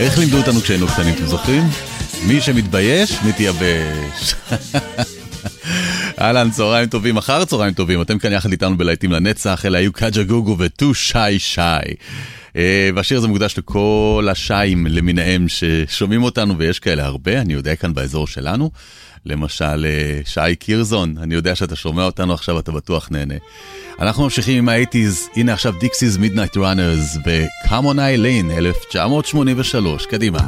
איך לימדו אותנו כשהיינו קטנים, אתם זוכרים? מי שמתבייש, מתייבש. אהלן, צהריים טובים, אחר צהריים טובים, אתם כאן יחד איתנו בלהיטים לנצח, אלה היו Kajagoogoo ו Too Shy Shy. אה, והשיר הזה מוקדש לכל השיים למיניהם ששומעים אותנו, ויש כאלה הרבה, אני יודע כאן באזור שלנו. למשל, אה, שי קירזון, אני יודע שאתה שומע אותנו עכשיו, אתה בטוח נהנה. אנחנו ממשיכים עם האייטיז, הנה עכשיו Dexys Midnight Runners ו-Come on Eileen 1983, קדימה.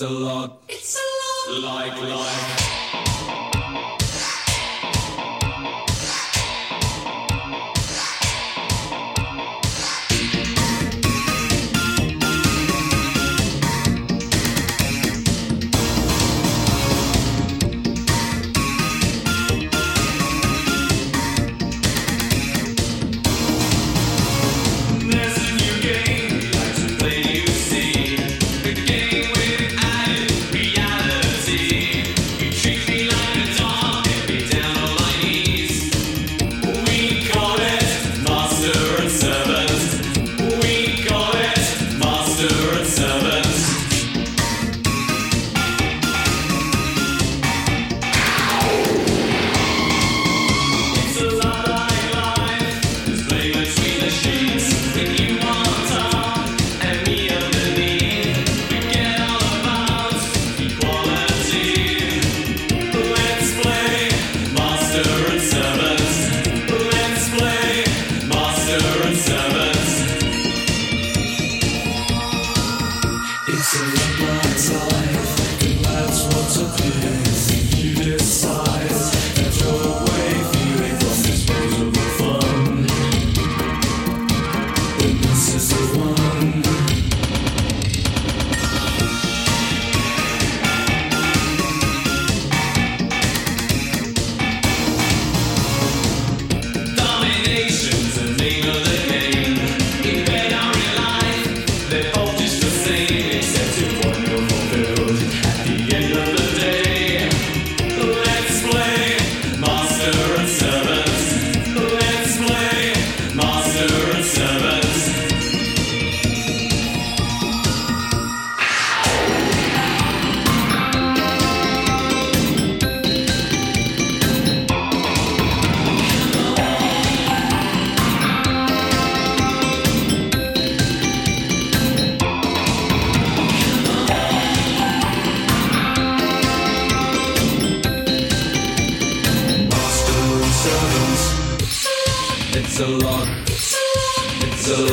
a lot.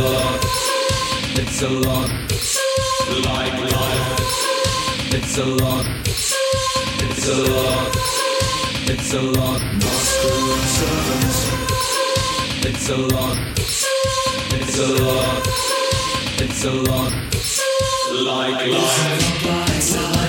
lot. It's a lot. Like life. It's a lot. It's a lot. It's a lot. Master and servant. It's a lot. It's a lot. It's a lot. Like life.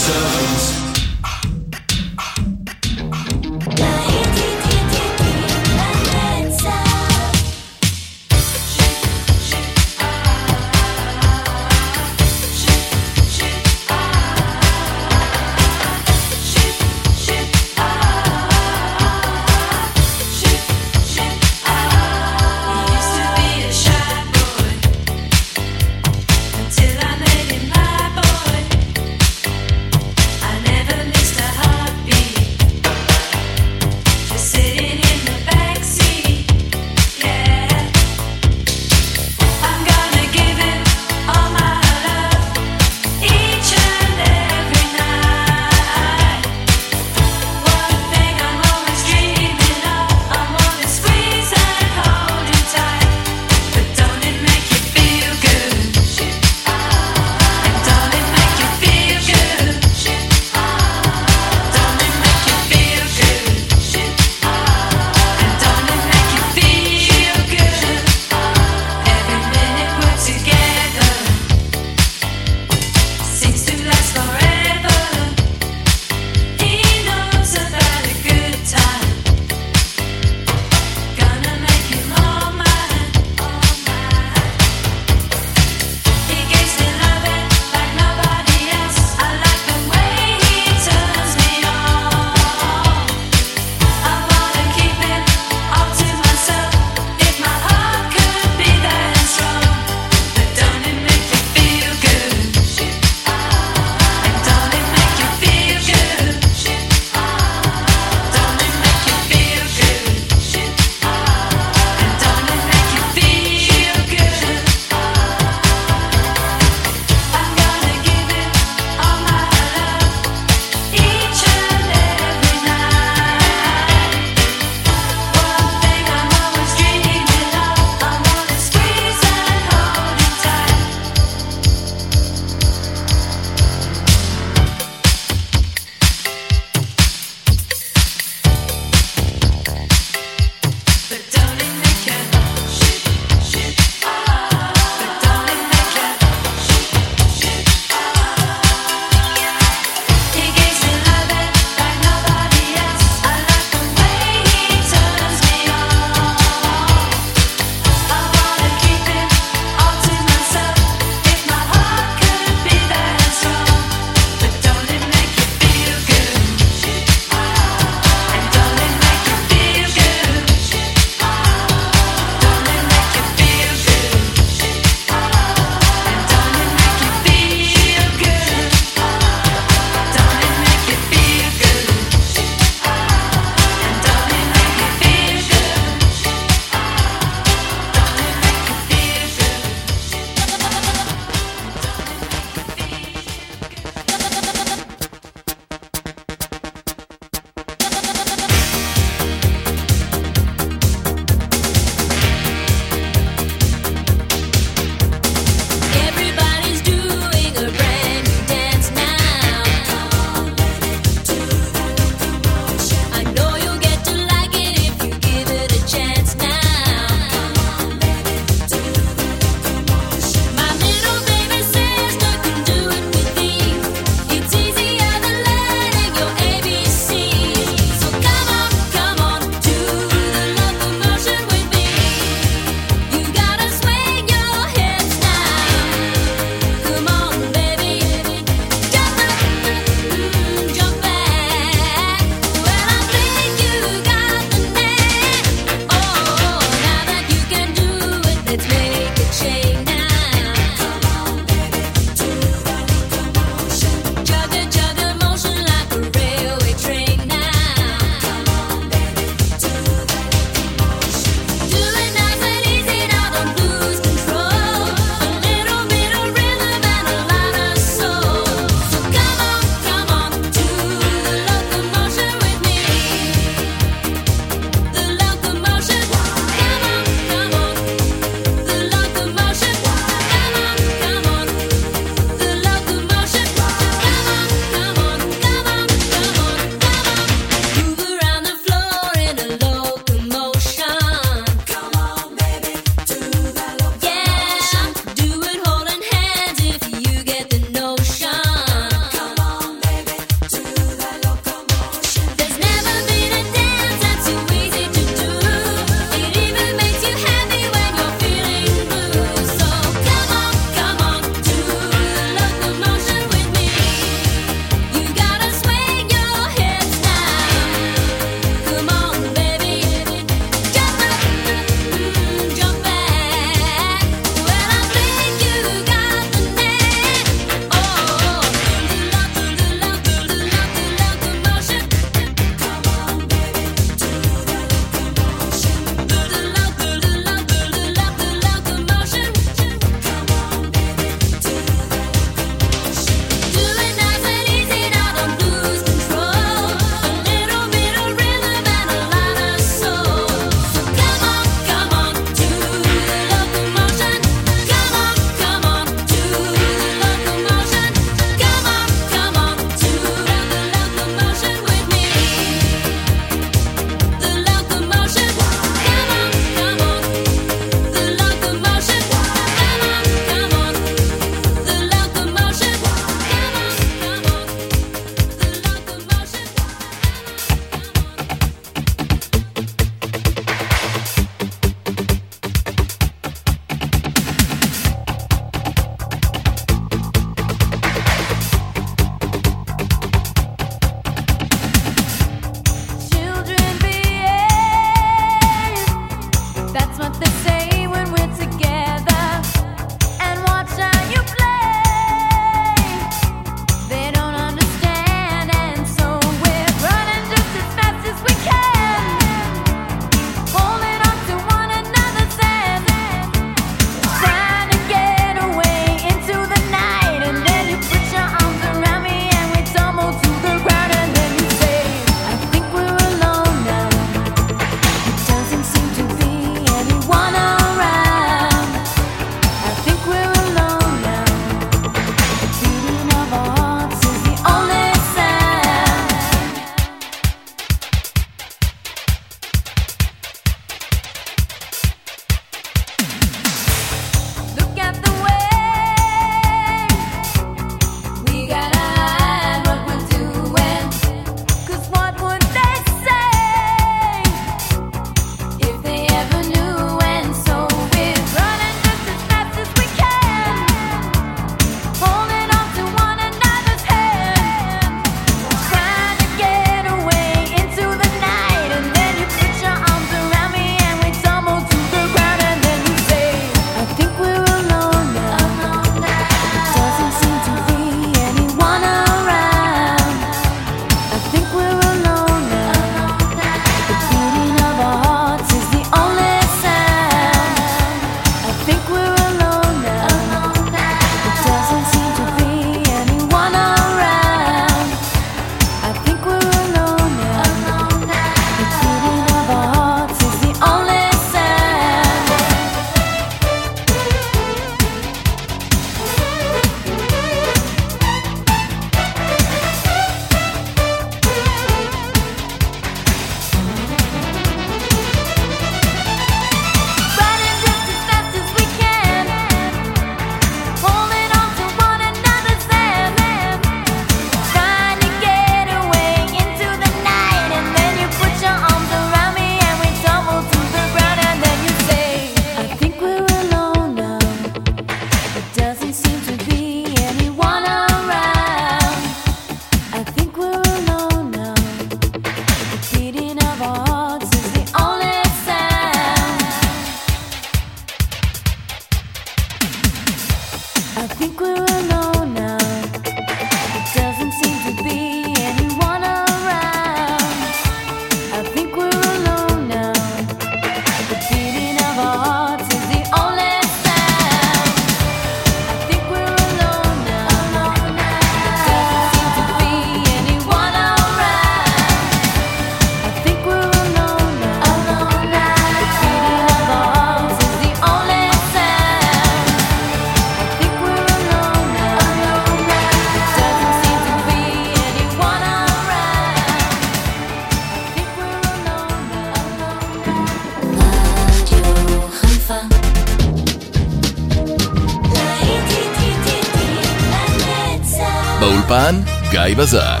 глаза.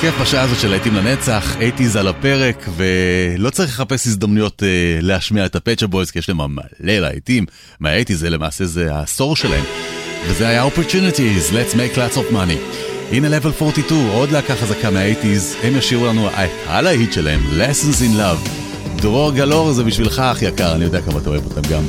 כיף בשעה הזאת של להיטים לנצח, 80's על הפרק, ולא צריך לחפש הזדמנויות אה, להשמיע את ה Pet Shop Boys, כי יש להם מלא להיטים מהאייטיז, זה למעשה זה העשור שלהם. וזה היה Opportunities, Let's make lots of money. הנה Level 42, עוד להקה חזקה מהאייטיז, הם ישירו לנו על ההיט שלהם, Lessons in Love. דרור גלור זה בשבילך, אח יקר, אני יודע כמה אתה אוהב אותם גם.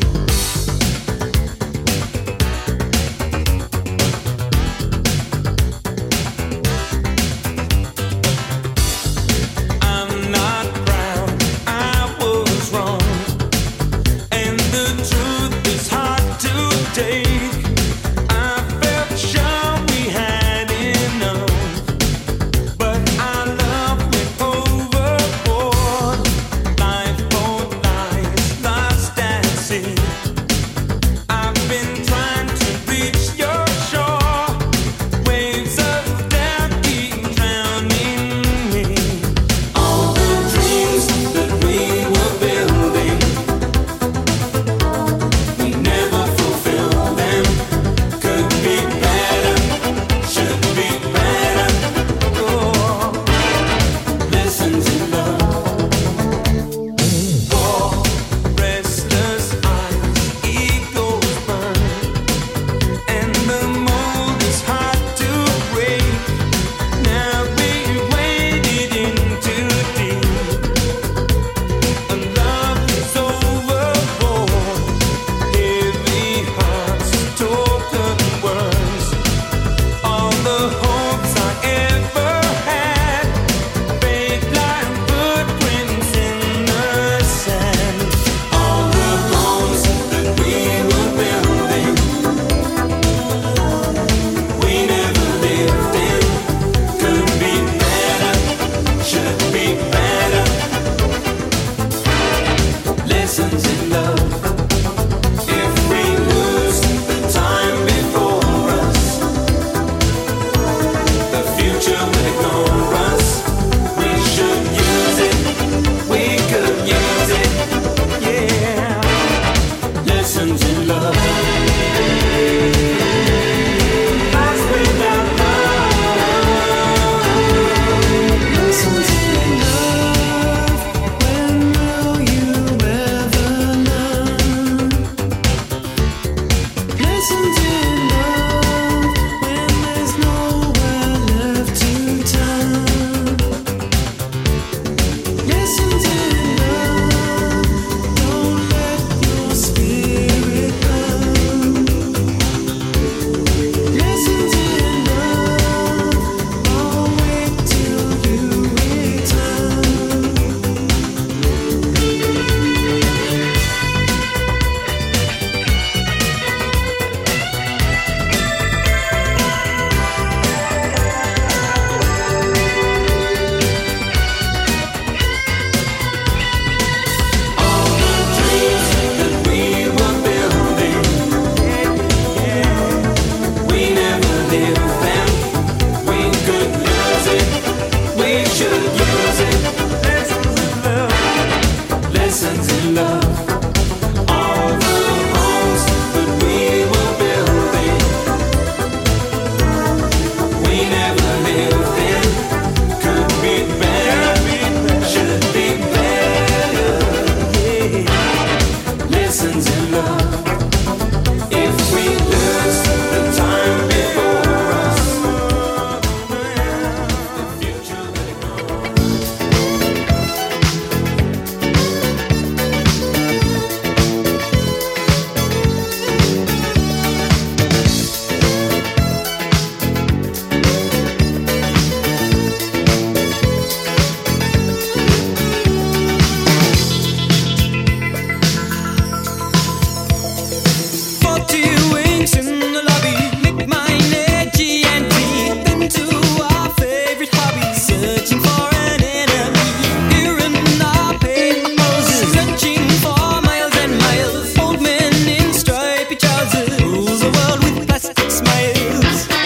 waves.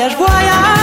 Voyage, voyage.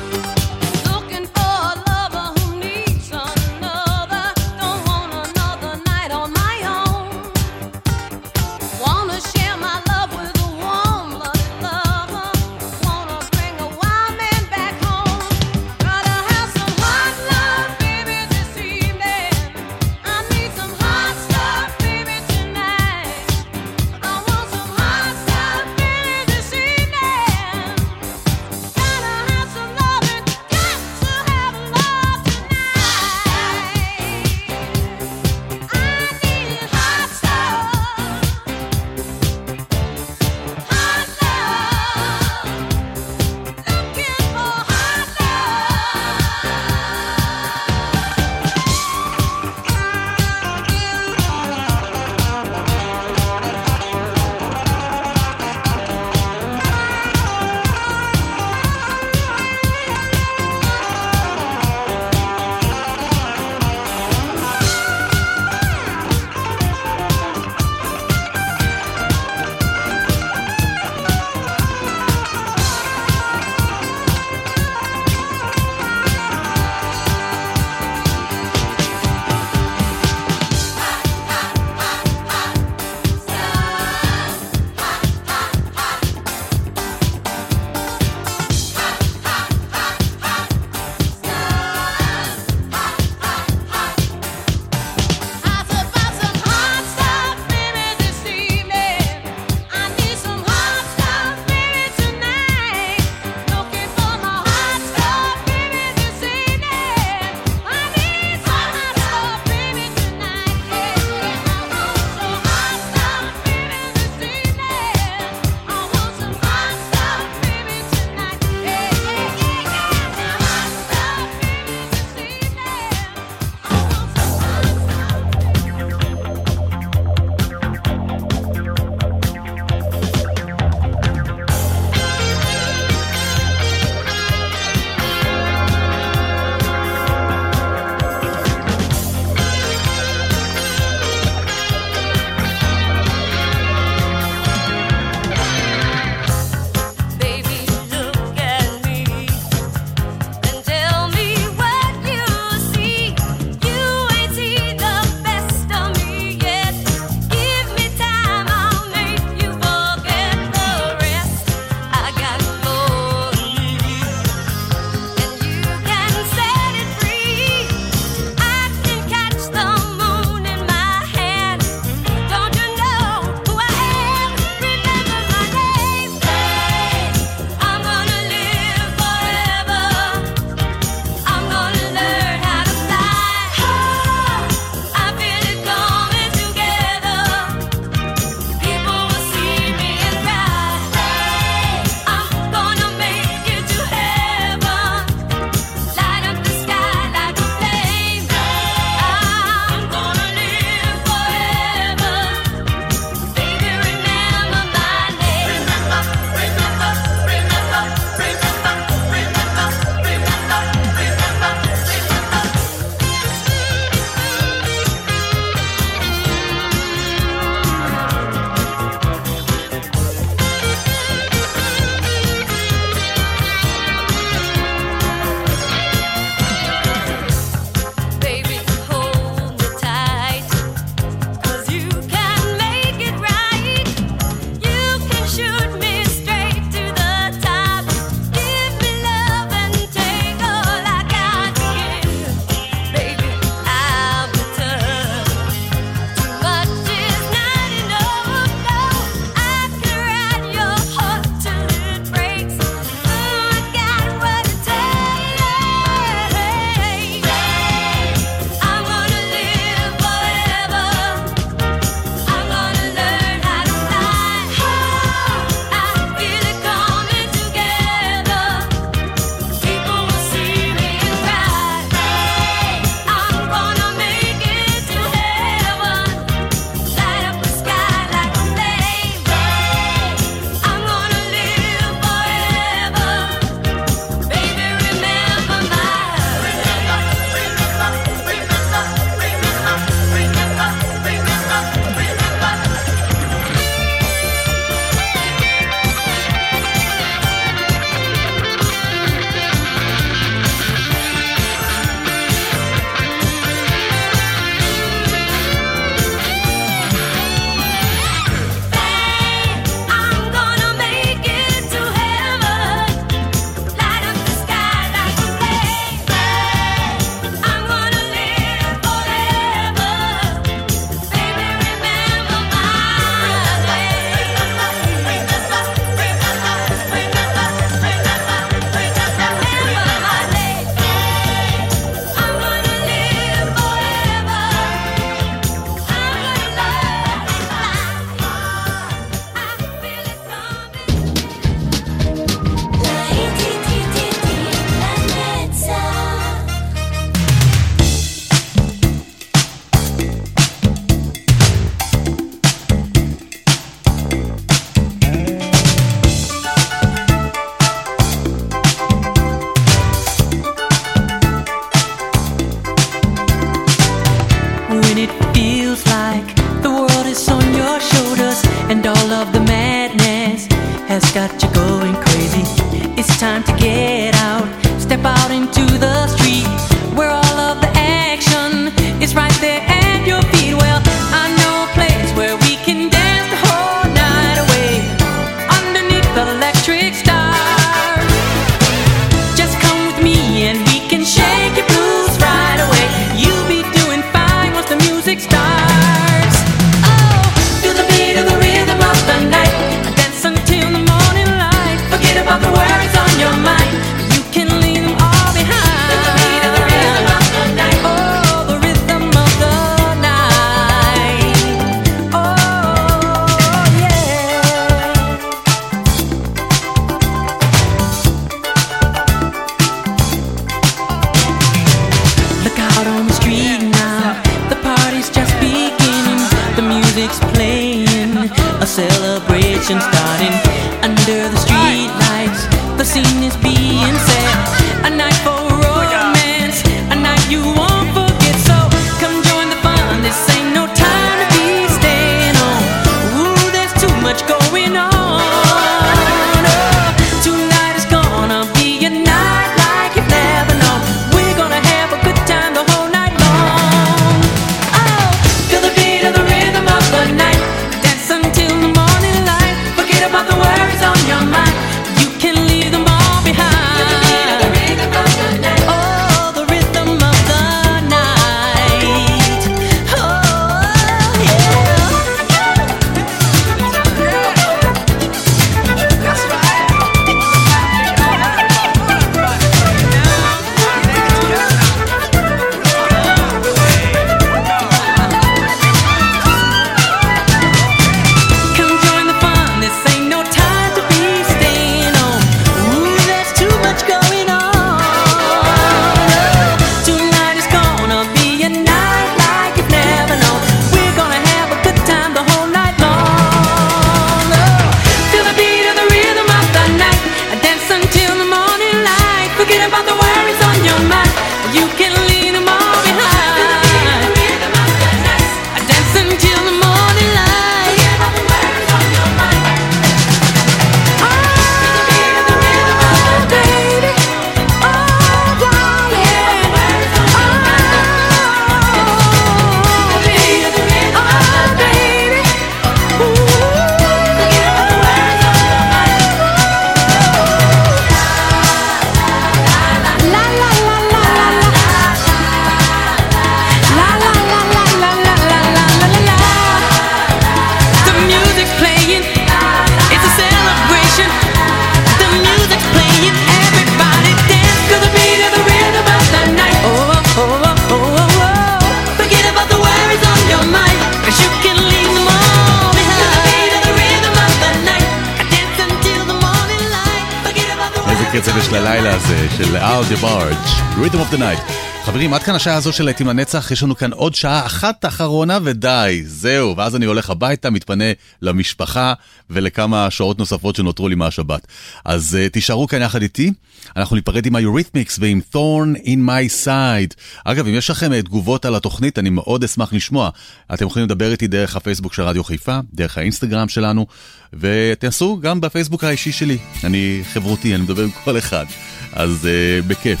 ללילה הזה של Out the Barge, Rhythm of the Night. חברים, עד כאן השעה הזו של להיטים לנצח, יש לנו כאן עוד שעה אחת אחרונה ודי, זהו. ואז אני הולך הביתה, מתפנה למשפחה ולכמה שעות נוספות שנותרו לי מהשבת. אז uh, תישארו כאן יחד איתי, אנחנו ניפרד עם היוריתמיקס ועם Thorn in my side. אגב, אם יש לכם uh, תגובות על התוכנית, אני מאוד אשמח לשמוע. אתם יכולים לדבר איתי דרך הפייסבוק של רדיו חיפה, דרך האינסטגרם שלנו, ותעשו גם בפייסבוק האישי שלי. אני חברותי, אני מדבר עם כל אחד, אז uh, בכיף.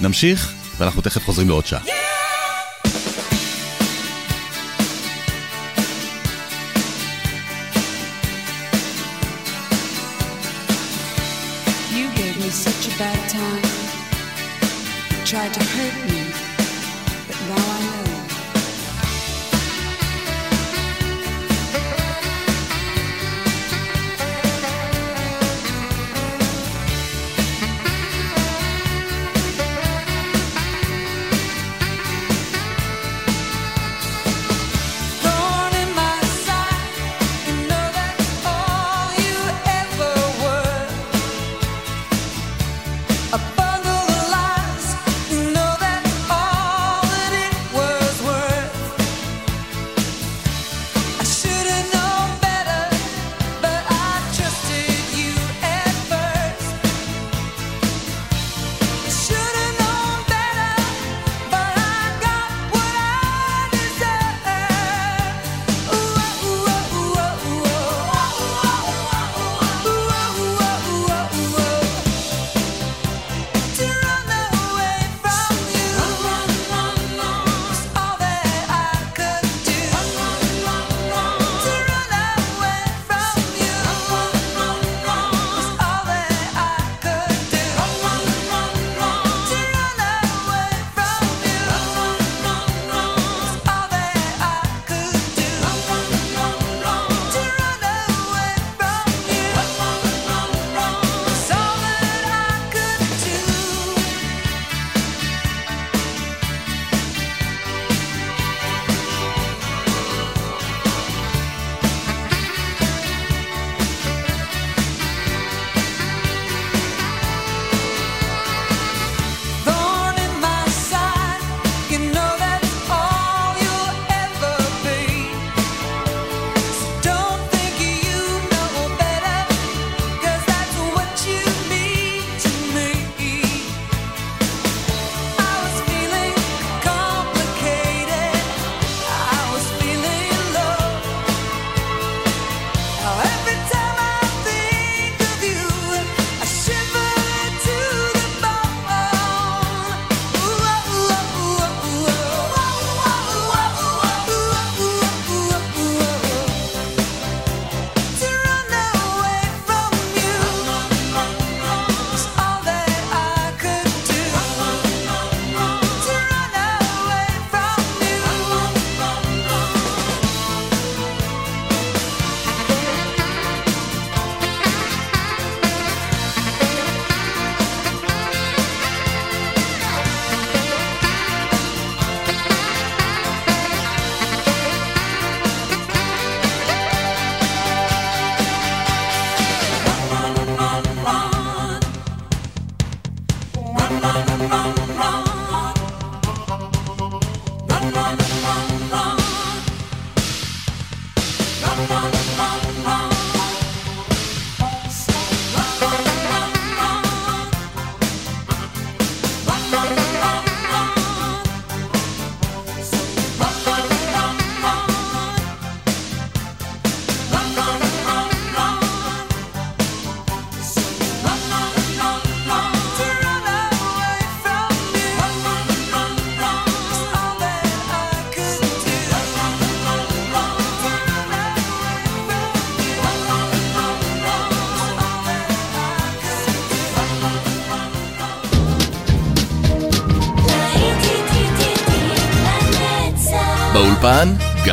נמשיך? ואנחנו תכף חוזרים לעוד שעה. Yeah! such a bad time. Tried to hurt me.